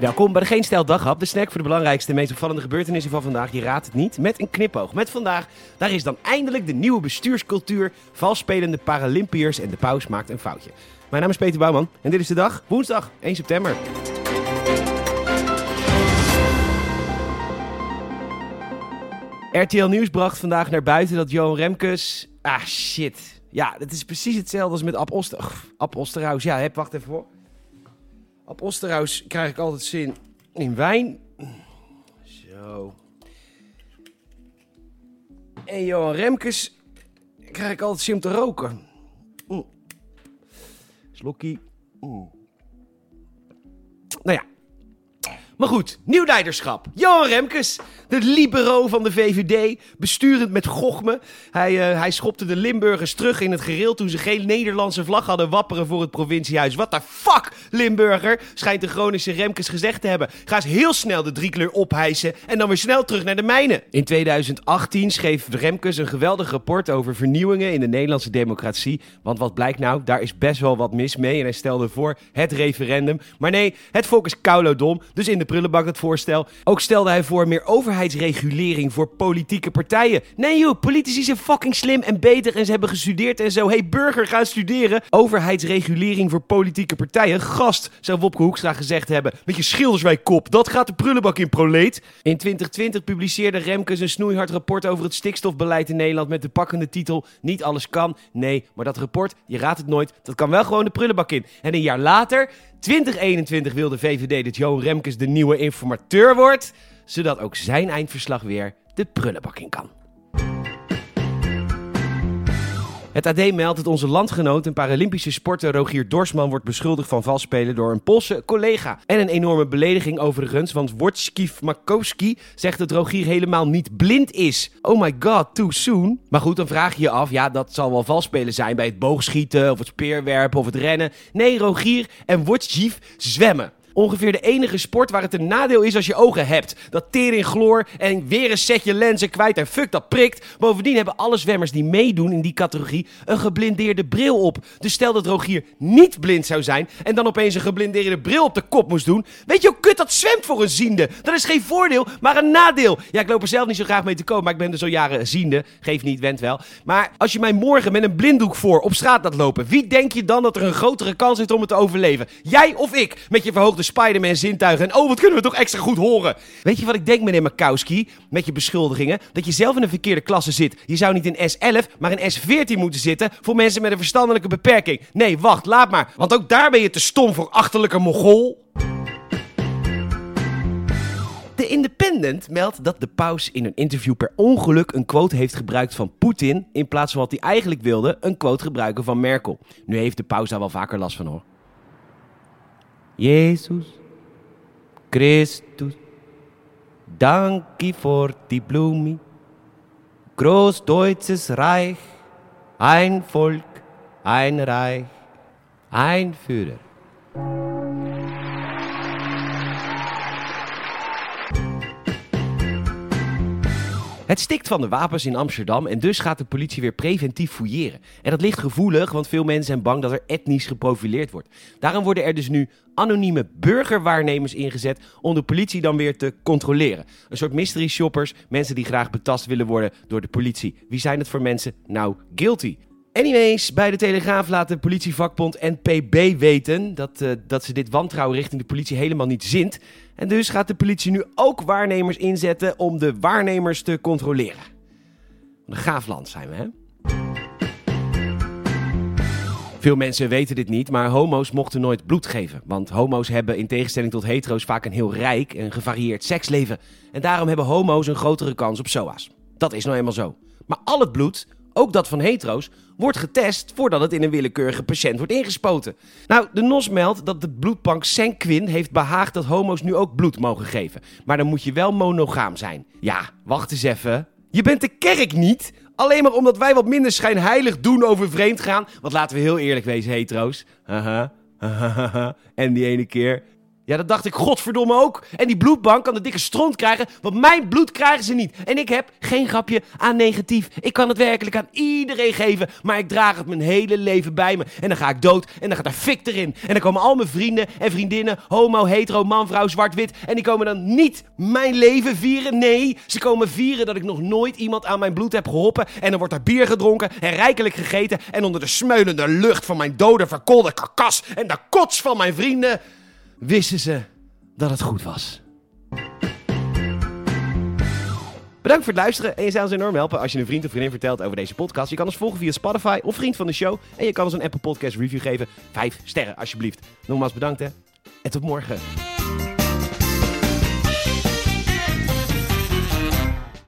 Welkom bij de Geen Stijl Daghap, de snack voor de belangrijkste en meest opvallende gebeurtenissen van vandaag. Je raadt het niet, met een knipoog. Met vandaag, daar is dan eindelijk de nieuwe bestuurscultuur. Valspelende Paralympiërs en de paus maakt een foutje. Mijn naam is Peter Bouwman en dit is de dag, woensdag 1 september. RTL Nieuws bracht vandaag naar buiten dat Johan Remkes... Ah, shit. Ja, het is precies hetzelfde als met Ab, Oster... Ab. Ja, heb, wacht even voor. Ab Osterhaus krijg ik altijd zin in wijn. Zo. En Johan Remkes krijg ik altijd zin om te roken. Mm. Slokkie. Mm. Nou ja. Maar goed, nieuw leiderschap. Johan Remkes, de libero van de VVD, besturend met gochme. Hij, uh, hij schopte de Limburgers terug in het gereel toen ze geen Nederlandse vlag hadden wapperen voor het provinciehuis. What the fuck, Limburger, schijnt de Groningse Remkes gezegd te hebben. Ga eens heel snel de driekleur ophijsen en dan weer snel terug naar de mijnen. In 2018 schreef Remkes een geweldig rapport over vernieuwingen in de Nederlandse democratie. Want wat blijkt nou, daar is best wel wat mis mee. En hij stelde voor het referendum. Maar nee, het volk is koulodom, dus in de prullenbak het voorstel. Ook stelde hij voor meer overheidsregulering voor politieke partijen. Nee joh, politici zijn fucking slim en beter en ze hebben gestudeerd en zo. hey, burger, ga studeren. Overheidsregulering voor politieke partijen. Gast, zou Wopke Hoekstra gezegd hebben. Met je schilderswijkkop, dat gaat de prullenbak in proleet. In 2020 publiceerde Remkes een snoeihard rapport over het stikstofbeleid in Nederland met de pakkende titel Niet alles kan. Nee, maar dat rapport, je raadt het nooit, dat kan wel gewoon de prullenbak in. En een jaar later 2021 wil de VVD dat Johan Remkes de nieuwe informateur wordt, zodat ook zijn eindverslag weer de prullenbak in kan. Het AD meldt dat onze landgenoot en Paralympische sporter Rogier Dorsman wordt beschuldigd van valspelen door een Poolse collega. En een enorme belediging overigens, want Wojciech Makowski zegt dat Rogier helemaal niet blind is. Oh my god, too soon. Maar goed, dan vraag je je af, ja dat zal wel valspelen zijn bij het boogschieten of het speerwerpen of het rennen. Nee, Rogier en Wojciech zwemmen. Ongeveer de enige sport waar het een nadeel is als je ogen hebt. Dat tering chloor en weer een setje lenzen kwijt en fuck dat prikt. Bovendien hebben alle zwemmers die meedoen in die categorie een geblindeerde bril op. Dus stel dat Rogier niet blind zou zijn en dan opeens een geblindeerde bril op de kop moest doen. Weet je hoe kut dat zwemt voor een ziende? Dat is geen voordeel, maar een nadeel. Ja, ik loop er zelf niet zo graag mee te komen, maar ik ben er zo jaren ziende. Geef niet, went wel. Maar als je mij morgen met een blinddoek voor op straat laat lopen, wie denk je dan dat er een grotere kans heeft om het te overleven? Jij of ik? Met je verhoogde Spider-Man zintuigen. En oh, wat kunnen we toch extra goed horen. Weet je wat ik denk, meneer Makowski, met je beschuldigingen? Dat je zelf in een verkeerde klasse zit. Je zou niet in S11, maar in S14 moeten zitten voor mensen met een verstandelijke beperking. Nee, wacht, laat maar. Want ook daar ben je te stom voor achterlijke mogol. De Independent meldt dat de paus in een interview per ongeluk een quote heeft gebruikt van Poetin. In plaats van wat hij eigenlijk wilde, een quote gebruiken van Merkel. Nu heeft de paus daar wel vaker last van hoor. Jezus Christus, danke voor die Blume. Groß deutsches Reich, ein Volk, ein Reich, ein Führer. Het stikt van de wapens in Amsterdam en dus gaat de politie weer preventief fouilleren. En dat ligt gevoelig, want veel mensen zijn bang dat er etnisch geprofileerd wordt. Daarom worden er dus nu anonieme burgerwaarnemers ingezet om de politie dan weer te controleren. Een soort mystery shoppers, mensen die graag betast willen worden door de politie. Wie zijn het voor mensen? Nou, guilty. Anyways, bij de Telegraaf laat de politievakbond NPB weten dat, uh, dat ze dit wantrouwen richting de politie helemaal niet zint. En dus gaat de politie nu ook waarnemers inzetten om de waarnemers te controleren. Een gaaf land zijn we, hè? Veel mensen weten dit niet, maar homo's mochten nooit bloed geven. Want homo's hebben in tegenstelling tot hetero's vaak een heel rijk en gevarieerd seksleven. En daarom hebben homo's een grotere kans op SOA's. Dat is nou eenmaal zo. Maar al het bloed ook dat van hetero's, wordt getest voordat het in een willekeurige patiënt wordt ingespoten. Nou, de NOS meldt dat de bloedbank Senquin heeft behaagd dat homo's nu ook bloed mogen geven. Maar dan moet je wel monogaam zijn. Ja, wacht eens even. Je bent de kerk niet? Alleen maar omdat wij wat minder schijnheilig doen over vreemd gaan. Want laten we heel eerlijk wezen, hetero's. Haha, en die ene keer Ja, dat dacht ik godverdomme ook. En die bloedbank kan de dikke stront krijgen, want mijn bloed krijgen ze niet. En ik heb, geen grapje, aan negatief. Ik kan het werkelijk aan iedereen geven, maar ik draag het mijn hele leven bij me. En dan ga ik dood en dan gaat daar fik erin. En dan komen al mijn vrienden en vriendinnen, homo, hetero, man, vrouw, zwart-wit. En die komen dan niet mijn leven vieren. Nee, ze komen vieren dat ik nog nooit iemand aan mijn bloed heb geholpen. En dan wordt er bier gedronken en rijkelijk gegeten. En onder de smeulende lucht van mijn dode, verkoolde karkas en de kots van mijn vrienden wisten ze dat het goed was. Bedankt voor het luisteren en je zou ons enorm helpen als je een vriend of vriendin vertelt over deze podcast. Je kan ons volgen via Spotify of vriend van de show en je kan ons een Apple Podcast review geven. Vijf sterren alsjeblieft. Nogmaals bedankt en tot morgen.